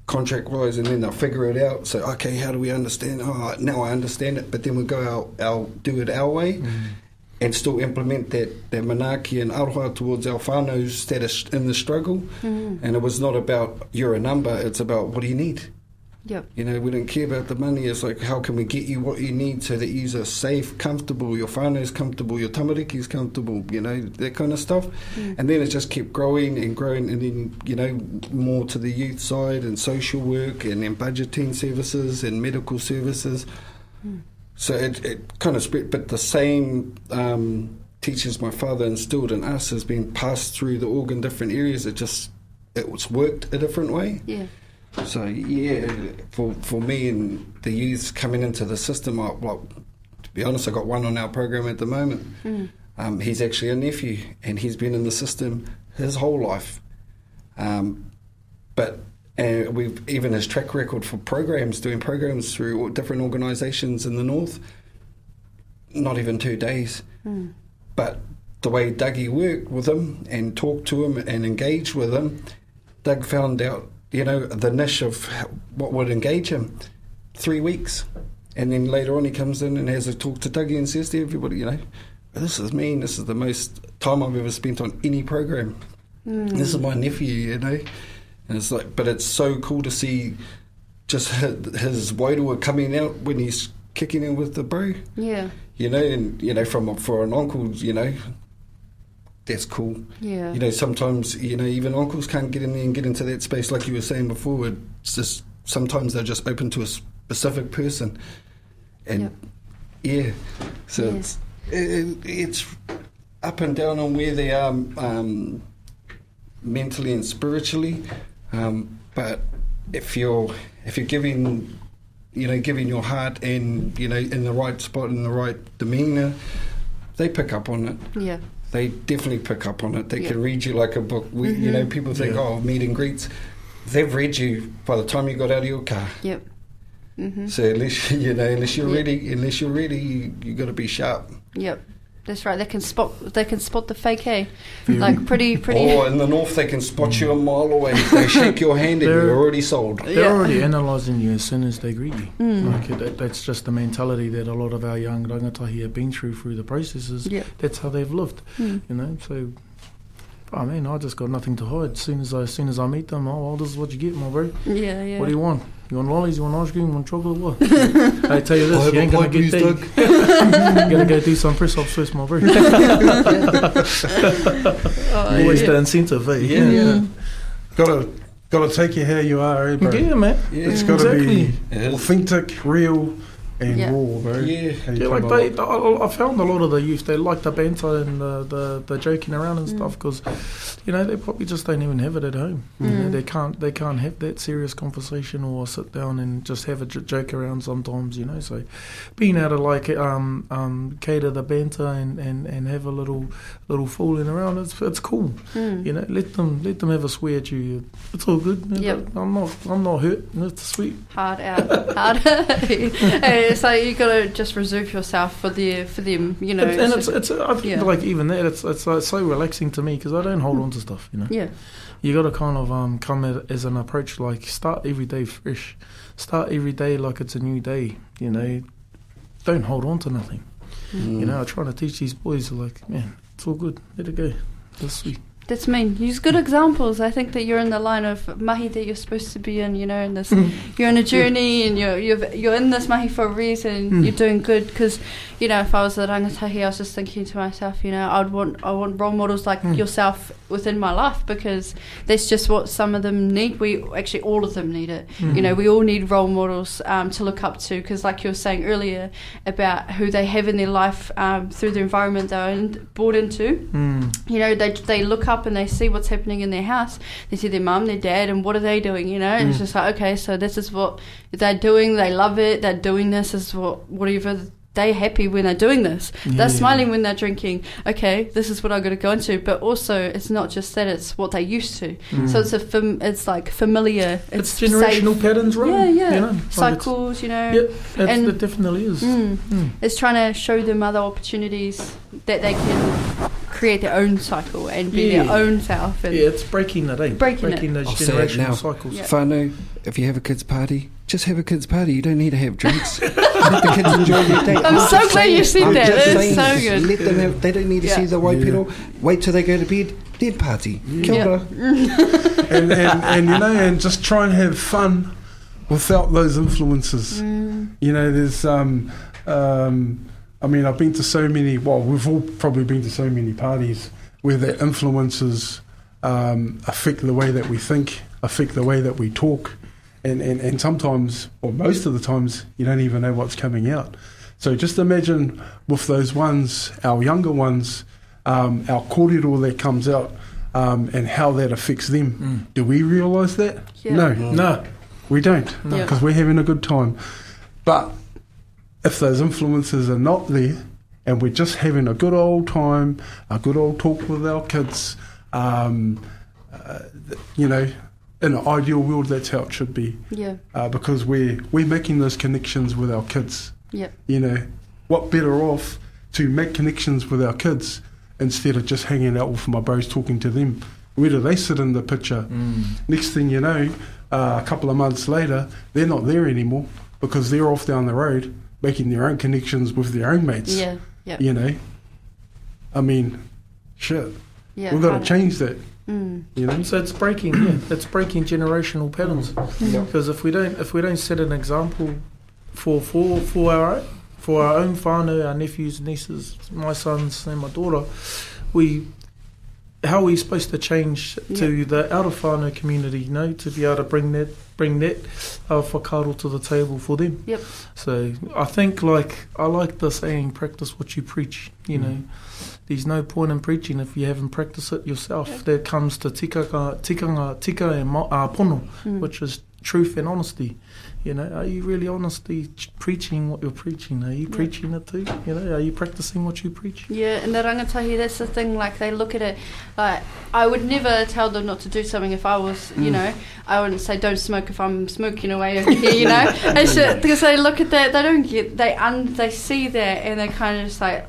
contract wise and then they'll figure it out so okay how do we understand oh now I understand it but then we go our, our do it our way and still implement that, that manaaki and aroha towards our whānaus that in the struggle. Mm-hmm. And it was not about you're a number it's about what do you need? Yep. you know we don't care about the money it's like how can we get you what you need so that you're safe comfortable your whānau's comfortable your tamariki's comfortable you know that kind of stuff. Mm. And then it just kept growing and growing and then you know more to the youth side and social work and then budgeting services and medical services mm. So it, it kind of spread but the same um, teachings my father instilled in us has been passed through the organ different areas it just it was worked a different way Yeah. so yeah, for for me and the youths coming into the system, I, well, to be honest, I got one on our program at the moment. Um, he's actually a nephew, and he's been in the system his whole life. Um, but uh, we've even his track record for programs, doing programs through different organisations in the north. Not even two days, but the way Dougie worked with him and talked to him and engaged with him, Doug found out, you know, the niche of what would engage him. Three weeks. And then later on, he comes in and has a talk to Dougie and says to everybody, you know, this is me, and this is the most time I've ever spent on any program. This is my nephew, you know. And it's like, but it's so cool to see just (laughs) his, wairua coming out when he's kicking in with the bro Yeah. you know, and you know, from for an uncle, you know, that's cool. Yeah. You know, sometimes you know even uncles can't get in there and get into that space, like you were saying before. It's just sometimes they're just open to a specific person, and Yep. yeah, so Yeah. it's it, it's up and down on where they are um, mentally and spiritually. Um, but if you're if you're giving you know giving your heart and you know in the right spot in the right demeanor, they pick up on it. Yeah. They definitely pick up on it. They Yeah. can read you like a book. We, You know, people think, Yeah. oh, meet and greets. They've read you by the time you got out of your car. Yep. Mm-hmm. So unless (laughs) you know, unless you're Yeah. ready, unless you're ready, you, you got to be sharp. Yep. That's right. They can spot. They can spot the fake. Hey, like pretty, pretty. Or in the north, they can spot you a mile away. They shake your hand and you're already sold. They're Yeah. already analysing you as soon as they greet you. Mm. Like that, that's just the mentality that a lot of our young rangatahi have been through through the processes. Yeah. That's how they've lived. Mm. You know, so I mean, I just got nothing to hide. As soon as I, as soon as I meet them, oh well, this is what you get, my bro. Yeah. Yeah. What do you want? You want lollies? You want ice cream? You want chocolate? What? (laughs) I tell you this, you ain't gonna get that. you (laughs) gotta go do some press ups first, my bro. (laughs) Oh, Always yeah. the incentive, eh? Yeah. Mm. Gotta gotta take you how you are, eh, bro? Yeah, man. Yeah, It's gotta Exactly. be authentic, real, and Yeah. raw, bro. Yeah. Yeah, like come they. I, I found a lot of the youth they like the banter and the, the, the joking around and Mm. stuff because, you know, they probably just don't even have it at home. You know, Mm. they can't they can't have that serious conversation or sit down and just have a j- joke around sometimes. You know, so being able to like um, um, cater the banter and, and, and have a little little fooling around, it's it's cool. Mm. You know, let them let them have a swear at you. It's all good. Yep. I'm not I'm not hurt. It's sweet. Hard out. Hard. (laughs) hey, so you gotta just reserve yourself for the for them. You know. It's- and so- it's it's I think Yeah. like even that it's it's uh, so relaxing to me because I don't hold on to stuff. You know. yeah. you got to kind of um, come at, as an approach like start every day fresh start every day like it's a new day you know don't hold on to nothing Mm. you know I'm trying to teach these boys like man it's all good let it go that's sweet that's mean. Use good examples. I think that you're in the line of mahi that you're supposed to be in. You know, in this, you're on a journey and you're you're you're in this mahi for a reason. Mm. You're doing good because, you know, if I was a rangatahi, I was just thinking to myself, you know, I'd want I want role models like Mm. yourself within my life because that's just what some of them need. We actually all of them need it. Mm. You know, we all need role models um, to look up to because, like you were saying earlier, about who they have in their life um, through the environment they're in, brought into. Mm. You know, they they look up and they see what's happening in their house. They see their mum, their dad, and what are they doing? You know, and it's Mm. just like okay, so this is what they're doing. They love it. They're doing this. Is what whatever they happy when they're doing this. Yeah. They're smiling when they're drinking. Okay, this is what I'm going to go into. But also, it's not just that; it's what they used to. Mm. So it's a fam- it's like familiar. it's, It's, generational safe. patterns, right? Yeah, yeah. You know, Cycles, you know. Yep, And- it definitely is. Mm. Mm. It's trying to show them other opportunities that they can create their own cycle and be Yeah. their own self. And Yeah, it's breaking it, eh? Breaking it. those I'll say it now. generational cycles. Yeah. Whānau, if you have a kids' party, just have a kids' party. You don't need to have drinks. (laughs) Let the kids enjoy their day. I'm so just glad you said I'm that. just That's saying, so just good. Let them have, they don't need to Yeah. see the white Yeah. people. Wait till they go to bed. Dead party. Kia Yeah. ora. and, and, and you know, and just try and have fun without those influences. Mm, You know, there's, um, um, I mean, I've been to so many. Well, we've all probably been to so many parties where the influences um, affect the way that we think, affect the way that we talk, and, and and sometimes, or most of the times, you don't even know what's coming out. So just imagine with those ones, our younger ones, um, our kōrero that comes out, um, and how that affects them. Mm. Do we realise that? Yeah. No, No. we don't, Yeah. because we're having a good time. But if those influences are not there, and we're just having a good old time, a good old talk with our kids, um, uh, you know, in an ideal world, that's how it should be, yeah, uh, because we're we're making those connections with our kids. yeah, You know, what better off to make connections with our kids instead of just hanging out with my bros talking to them? Where do they sit in the picture? Mm. Next thing you know, uh, a couple of months later, they're not there anymore because they're off down the road making their own connections with their own mates. yeah, yeah, You know, I mean, shit, yeah. we've got to change that. Mm, You know, So it's breaking, yeah, it's breaking generational patterns. Yeah. Because if we don't, if we don't set an example for for for our for our own whānau, our nephews, nieces, my sons, and my daughter, we how are we supposed to change to the out of whānau community? You know, to be able to bring that bring that uh, whakaaro to the table for them. Yep. So I think like I like the saying, practice what you preach. You know. There's no point in preaching if you haven't practiced it yourself. That comes to tikanga, tikanga, tika and mo- uh, pono, mm. which is truth and honesty. You know, are you really honestly preaching what you're preaching? Are you Yeah. preaching it too? You know, are you practicing what you preach? Yeah, and the rangatahi, that's the thing, like, they look at it, like, I would never tell them not to do something if I was, you Mm. know, I wouldn't say don't smoke if I'm smoking away over (laughs) here, you know, (laughs) because they look at that, they don't get, they un, they see that, and they kind of just like,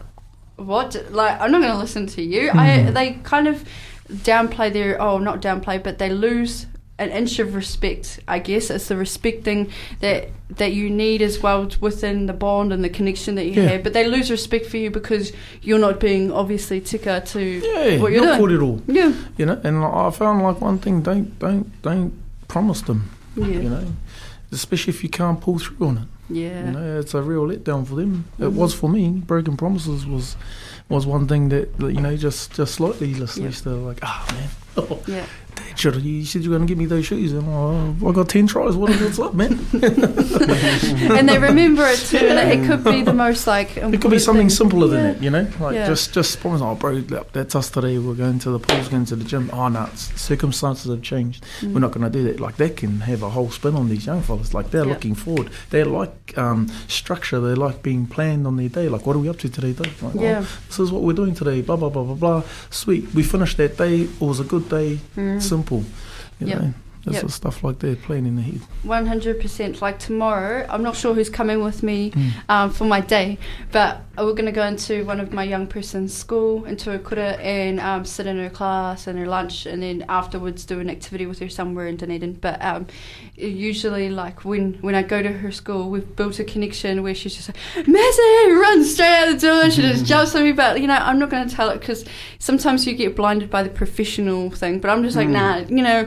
what, like, I'm not going to listen to you, I, Mm. they kind of downplay their, oh, not downplay, but they lose an inch of respect, I guess. It's the respecting that that you need as well within the bond and the connection that you Yeah. have. But they lose respect for you because you're not being obviously tika to Yeah, what you're not doing. kōrero, yeah, You know, and I found like one thing: don't, don't, don't promise them. yeah, You know, especially if you can't pull through on it. yeah, You know, it's a real letdown for them. It Mhm. was for me. Broken promises was was one thing that, that, you know just just slightly Yeah. they're like, ah man, oh, yeah. Should you said you were going to give me those shoes, and oh, I got ten tries. What what's up, man? (laughs) and they remember it too. It, could be the most like It could be something simpler than yeah. it, you know, like Yeah. just just promise. Oh, bro, that's us today. We're going to the pools, going to the gym. Oh no, circumstances have changed. Mm. We're not going to do that. Like that can have a whole spin on these young fellas. Like they're looking forward. They like um, structure. They like being planned on their day. Like what are we up to today? Though? Like, oh, Yeah. this is what we're doing today. Blah blah blah blah blah. Sweet. We finished that day. It was a good day. Mm. Simple. You Yeah. There's Yep. stuff like that playing in the head. One hundred percent. Like tomorrow, I'm not sure who's coming with me Mm. um, for my day, but we're going to go into one of my young person's school into a kura and um, sit in her class and her lunch, and then afterwards do an activity with her somewhere in Dunedin. But um, usually, like when when I go to her school, we've built a connection where she's just like, "Messi, run straight out the door!" She just jumps on me, but you know, I'm not going to tell it because sometimes you get blinded by the professional thing. But I'm just like, Mm. nah, you know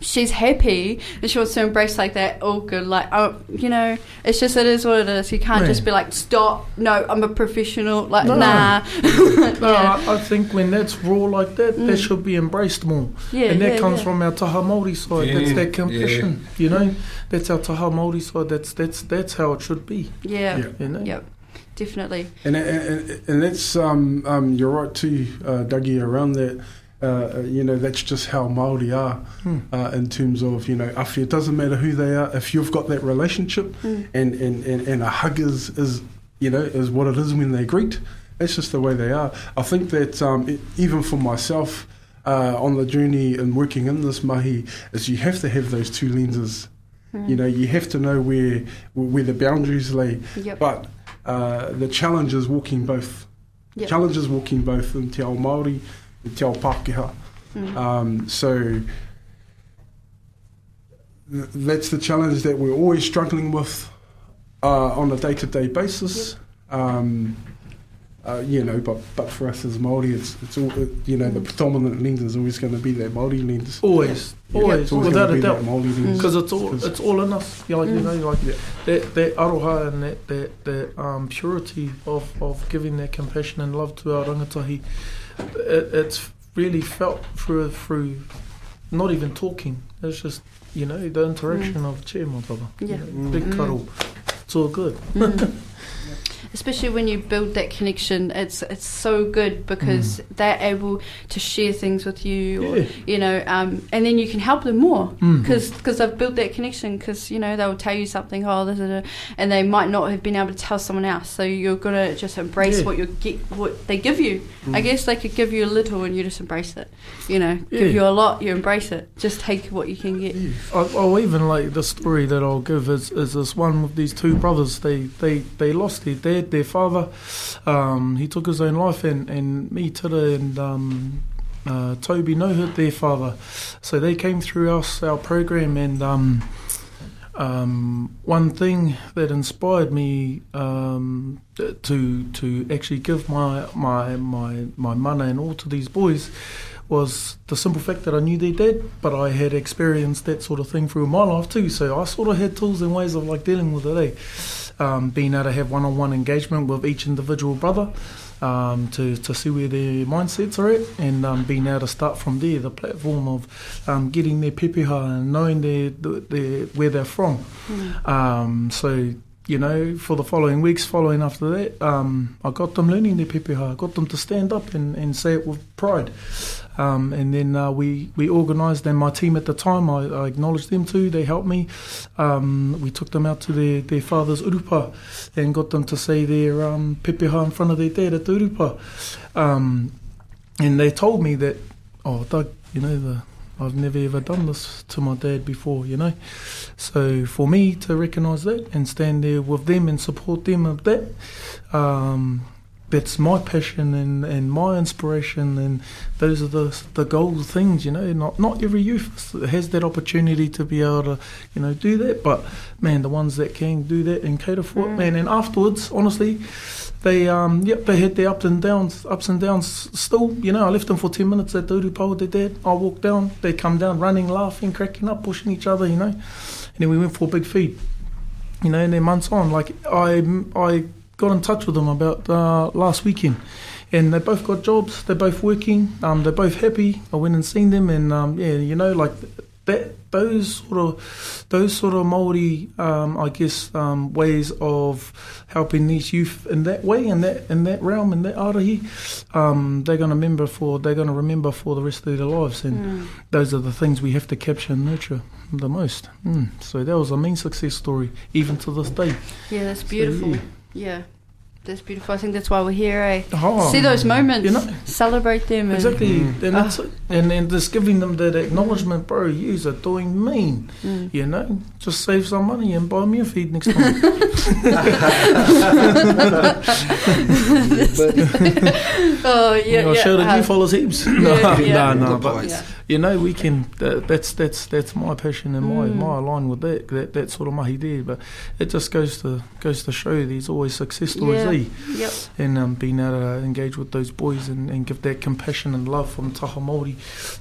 she's happy and she wants to embrace like that all good like oh you know it's just it is what it is you can't Yeah. just be like stop no i'm a professional like No. nah (laughs) No, yeah. I, I think when that's raw like that, Mm. that should be embraced more. yeah and that yeah, comes yeah. from our Taha Māori side. that's that compassion, you know. That's our Taha Māori side. That's that's that's how it should be, yeah Yeah. you know. Yep. definitely And and, and that's um, um, you're right too, uh, Dougie. Around that, uh, you know, that's just how Maori are Hmm. uh, in terms of you know, awhi, it doesn't matter who they are. If you've got that relationship, Mm. and, and, and, and a hug is, is you know is what it is when they greet. That's just the way they are. I think that um, it, even for myself. Uh, on the journey and working in this mahi, is you have to have those two lenses. Mm. You know, you have to know where where the boundaries lay. yep But uh, the challenge is walking both. Yep. Challenge is walking both in Te Ao Māori Te Ao Pākehā. Mm. Um, so th- that's the challenge that we're always struggling with uh, on a day-to-day basis. Um, uh, you know, but but for us as Māori, it's it's all it, you know the Mm. predominant lens is always going to be that Māori lens. Always, Yeah, always, it's always without a doubt. that Māori Mm. lens. Because it's all 'Cause- it's all in us. You know, like, you Mm. know, like that that aroha and that that, that um, purity of, of giving that compassion and love to our rangatahi. It, it's really felt through through not even talking. It's just you know the interaction of che matava. Yeah. You know, big Mm. cuddle. It's all good. (laughs) Mm. Especially when you build that connection, it's it's so good because they're able to share things with you, or Yeah. you know, um, and then you can help them more Mm. because they've built that connection. Because you know they'll tell you something, oh, this is and they might not have been able to tell someone else. So you're gonna just embrace Yeah. what you get, what they give you. I Mm. guess they could give you a little, and you just embrace it. You know, Yeah. give you a lot, you embrace it. Just take what you can get. I, I'll even like the story that I'll give is, is this one with these two brothers. They they, they lost their dad, their father. Um, he took his own life, and, and me, Tira, and um, uh, Toby no hurt their father. So they came through us our program, and um, um, one thing that inspired me um, to to actually give my my my my mana and all to these boys was the simple fact that I knew their dad, but I had experienced that sort of thing through my life too. So I sort of had tools and ways of like dealing with it. Eh? Um, being able to have one-on-one engagement with each individual brother. Um, to, to see where their mindsets are at and um, being able to start from there, the platform of um, getting their pepeha and knowing their, their, where they're from. Mm. So, you know, for the following weeks following after that, um, I got them learning their pepeha. I got them to stand up and, and say it with pride. Um, and then uh, we, we organised, and my team at the time, I, I acknowledged them too, they helped me. Um, we took them out to their, their father's urupa and got them to say their um, pepeha in front of their dad at the urupa. Um, and they told me that, oh, Doug, you know, the, I've never ever done this to my dad before, you know. So for me to recognise that and stand there with them and support them of that, um, that's my passion and, and my inspiration and those are the the goal things, you know. Not not every youth has that opportunity to be able to, you know, do that. But man, the ones that can do that and cater for it, Mm. man. And afterwards, honestly, they um yep they had their ups and downs ups and downs still you know I left them for 10 minutes at Urupa with their dad I walked down they come down running laughing cracking up pushing each other you know. And then we went for a big feed you know and then months on like I I got in touch with them about uh, last weekend. And they both got jobs they're both working um they're both happy. I went and seen them and um yeah you know like that those sort of those sort of Maori um, I guess um, ways of helping these youth in that way in that in that realm in that arahi um, they're going to remember for they're going to remember for the rest of their lives and Mm. those are the things we have to capture and nurture the most mm. so that was a main success story even to this day Yeah, that's So, beautiful. yeah. yeah. That's beautiful. I think that's why we're here. Eh? Oh, See those moments, You know, celebrate them. And, exactly. Mm. And, Ah. that's it. and and just giving them that acknowledgement, bro. You are doing mean. Mm. You know, just save some money and buy me a feed next time. (laughs) (laughs) Oh yeah, I'll yeah. show that uh, you fellas heaps. (laughs) yeah, no, yeah. no, no. Good But yeah. You know, we can. That, that's that's that's my passion and my Mm. my line with that that that sort of mahi there. But it just goes to goes to show there's always success stories, Yeah. eh? Yep. And um, being able to engage with those boys and, and give that compassion and love from taha Māori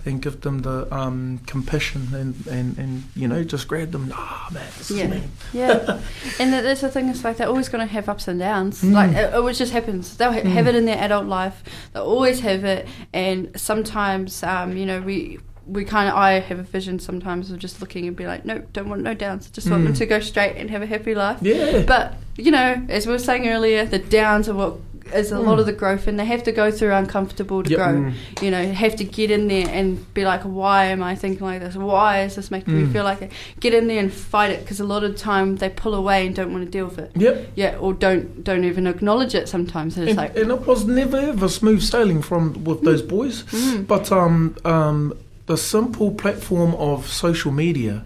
and give them the um, compassion and, and, and you know just grab them. Ah man, this Yeah. Yeah, (laughs) and that- that's the thing. It's like they're always going to have ups and downs. Mm. Like it, it just happens. They'll ha- Mm. have it in their adult life. They'll always have it, and sometimes, um, you know, we. We kind of, I have a vision sometimes of just looking and be like, no, don't want no downs. Just want them Mm. to go straight and have a happy life. Yeah. But you know, as we were saying earlier, the downs are what is a lot Mm. of the growth, and they have to go through uncomfortable to Yep. grow. Mm. You know, have to get in there and be like, why am I thinking like this? Why is this making me Mm. feel like it? Get in there and fight it, because a lot of the time they pull away and don't want to deal with it. Yep. Yeah, or don't don't even acknowledge it. Sometimes and it's And, like, and it was never ever smooth sailing from with those boys. mm, But um, um, the simple platform of social media,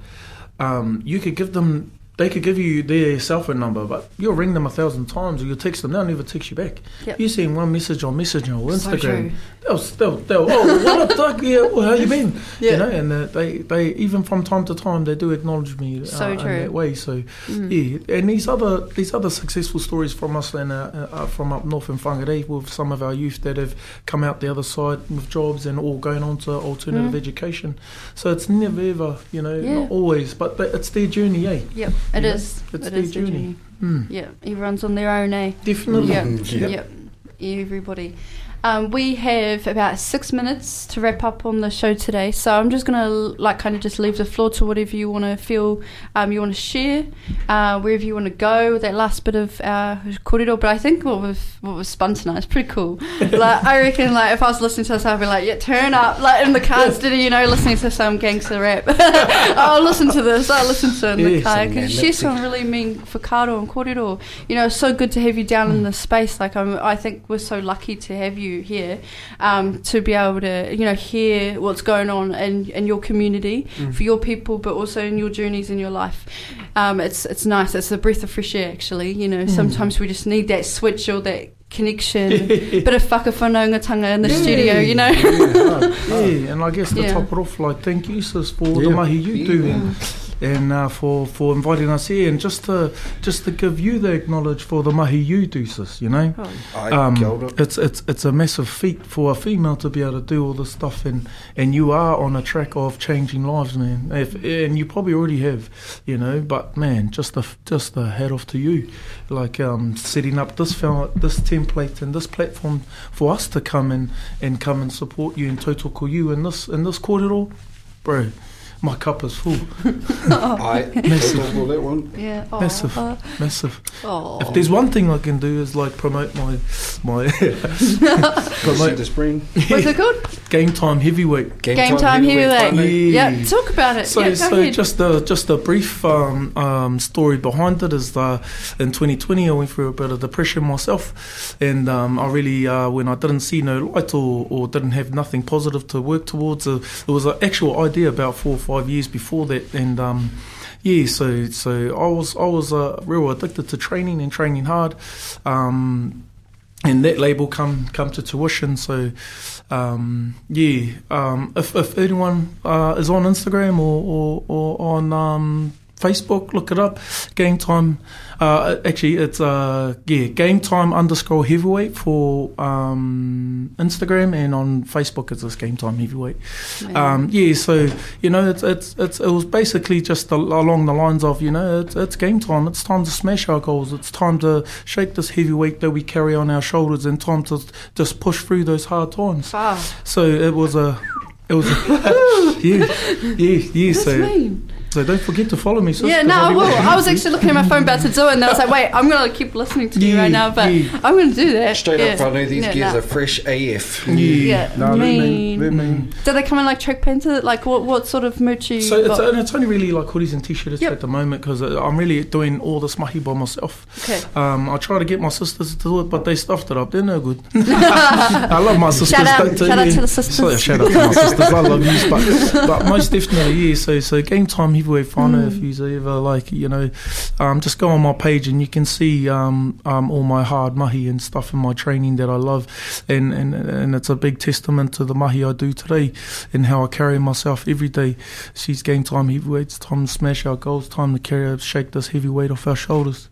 um, you could give them, they could give you their cell phone number, but you'll ring them a thousand times or you'll text them, they'll never text you back. Yep. You send one message on Messenger or so Instagram, true. they'll, they'll, they'll, oh, what up, Doug? Yeah, well, how you been? (laughs) Yeah. You know, and uh, they, they, even from time to time, they do acknowledge me uh, So in that way. So, Mm. yeah, and these other these other successful stories from us and uh, uh, from up north in Whangarei with some of our youth that have come out the other side with jobs and all going on to alternative Mm. education. So it's never ever, you know, Yeah. not always, but th- it's their journey, eh? Yep, it Yeah, is. it's It their is the journey. Mm. Yeah, everyone's on their own, eh? Definitely. Yeah. Yep. Yep. Everybody. Um, we have about six minutes to wrap up on the show today, so I'm just gonna like kind of just leave the floor to whatever you want to feel, um, you want to share, uh, wherever you want to go. That last bit of uh, but I think what was what was spun tonight is pretty cool. (laughs) like I reckon, like if I was listening to this, I'd be like, yeah, turn up, like in the car instead of you know listening to some gangster rap. (laughs) I'll listen to this. I'll listen to it in the Yes, car because she's some really mean whakaaro and korero. You know, it's so good to have you down in this space. Like I'm, I think we're so lucky to have you here, um, to be able to you know hear what's going on in, in your community for your people, but also in your journeys in your life. Um, it's it's nice. It's a breath of fresh air. Actually, you know, sometimes we just need that switch or that connection, A (laughs) bit of whakawhanaungatanga in the Yeah. studio. You know. Yeah, and I guess to Yeah. top it off, like thank you, sis, for the Yeah. mahi you do, Yeah. and, and uh, for for inviting us here, and just to just to give you the acknowledge for the mahi you do, sis. You know, Ai, um, kia it's it's it's a massive feat for a female to be able to do all this stuff, and and you are on a track of changing lives, man. If, and you probably already have, you know. But man, just a just a hat off to you, like um, setting up this fel- this template and this platform for us to come and and come and support you and tautoko you in this in this korero, bro. My cup is full, (laughs) Ai, Massive. I'll talk all that one. Yeah. (laughs) Aw. Massive. massive. Aw. If there's one thing I can do is like promote my my See (laughs) promote the spring. What's it called? game time heavyweight. Game time heavyweight. whānau. Yeah. Yeah, talk about it. So, yeah, go so ahead. just a just a brief um, um, story behind it is uh, in 2020 I went through a bit of depression myself, and um, I really uh, when I didn't see no light or, or didn't have nothing positive to work towards, uh, it was an actual idea about four or five years before that, and. Um, yeah, so so I was I was uh, real addicted to training and training hard, um, and that label come come to tuition. So um, yeah, um, if if anyone uh, is on Instagram or or, or on um, Facebook, look it up. Game time. Uh, actually, it's uh, yeah, game time underscore heavyweight for um, Instagram and on Facebook it's just game time heavyweight. Um, yeah, so you know, it's, it's it's it was basically just along the lines of you know, it's, it's game time. It's time to smash our goals. It's time to shake this heavyweight that we carry on our shoulders, and time to just push through those hard times. Wow. So it was a, it was a, (laughs) yeah, yeah, yeah. That's So mean. So don't forget to follow me, sis. Yeah, 'cause no, I'll I be will. watching I was actually looking at my phone about to do it, and I was like, wait, I'm going to keep listening to you Yeah, right now, but yeah. I'm going to do that. Straight yeah. up, Whānau, these yeah, gears no. are fresh AF. Yeah. Yeah, No, they're mean. mean. They're mean. Do they come in like track pants? Like what? What sort of merch you So it's, got? and it's only really like hoodies and t-shirts Yep. at the moment because I'm really doing all this mahi by myself. okay. Um, I try to get my sisters to do it, but they stuffed it up. They're no good. (laughs) I love my sisters. Shout out- shout out to the sisters. So, shout out to my sisters. I love you, but, but most definitely, yeah. So, so game time heavyweight final. If you ever like, you know, um, just go on my page and you can see um, um, all my hard mahi and stuff in my training that I love, and, and and it's a big testament to the mahi I do today and how I carry myself every day. She's game time heavyweights. Time to smash our goals. Time to carry, shake this heavyweight off our shoulders.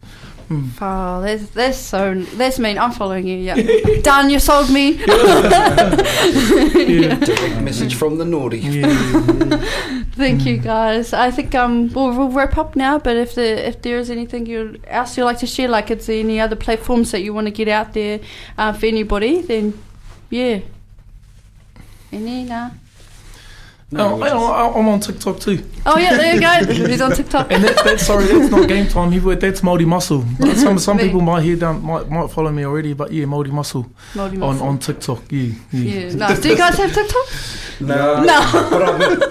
Mm. Oh, that's that's so that's mean. I'm following you. Yeah, (laughs) Dan, You sold me. (laughs) Yeah. (laughs) Direct message from the naughty. Yeah. Thank Mm. you, guys. I think um we'll, we'll wrap up now. But if the if there is anything you else you'd like to share, like it's any other platforms that you want to get out there uh, for anybody, then yeah. Any nah. No, I, I, I'm on TikTok too. Oh yeah, there you go. (laughs) He's on TikTok. And that, that's sorry, that's not game time. Heavyweight, that's Maori muscle. (laughs) But some some people might hear down might might follow me already, but yeah, Maori muscle Moldy on muscle. on TikTok. Yeah, yeah. Yeah. No. Do you guys have TikTok? (laughs) No, No. (laughs) but,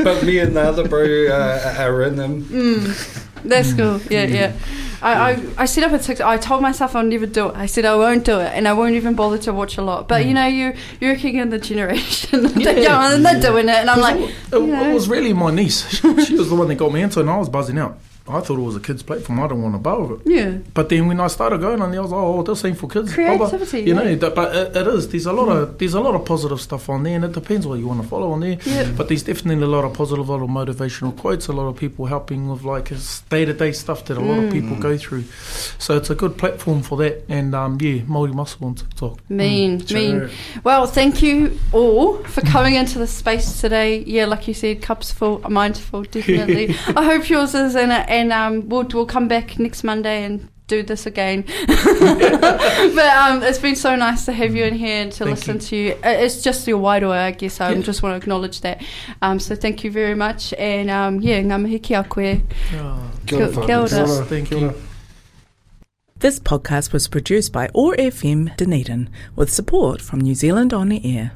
I, but me and the other bro uh, are in them. Mm, that's cool. Yeah, yeah. I, I, I set up a TikTok. I told myself I'll never do it. I said I won't do it, and I won't even bother to watch a lot. But you know, you you're looking (laughs) in the generation, Yeah. yeah. and they're doing it, and I'm like, it, you it was really my niece. She, (laughs) she was the one that got me into it, and I was buzzing out. I thought it was a kids' platform. I don't want to bow with it. yeah, But then when I started going on there, I was like, oh, this ain't for kids. Creativity, you know. yeah. But it, it is. There's a lot of there's a lot of positive stuff on there, and it depends what you want to follow on there. Yeah. But there's definitely a lot of positive, a lot of motivational quotes, a lot of people helping with like day to day stuff that a lot Mm. of people go through. So it's a good platform for that. And um, yeah, Maori Muscle on TikTok. mean, Mm. mean. Well, thank you all for coming into the space today. Yeah, like you said, cups full, mind full, definitely. (laughs) I hope yours is in it, and um, we'll we'll come back next Monday and do this again. (laughs) but um, it's been so nice to have you in here and to Thank listen you. to you. It's just your wairua, I guess. I Yeah. just want to acknowledge that. Um, so thank you very much, and um, yeah, ngā mihi ki a koe. Ah, Kia ora, Kia- whānau. kia ora. Kia ora, Thank you. This podcast was produced by OAR FM Dunedin with support from New Zealand On the Air.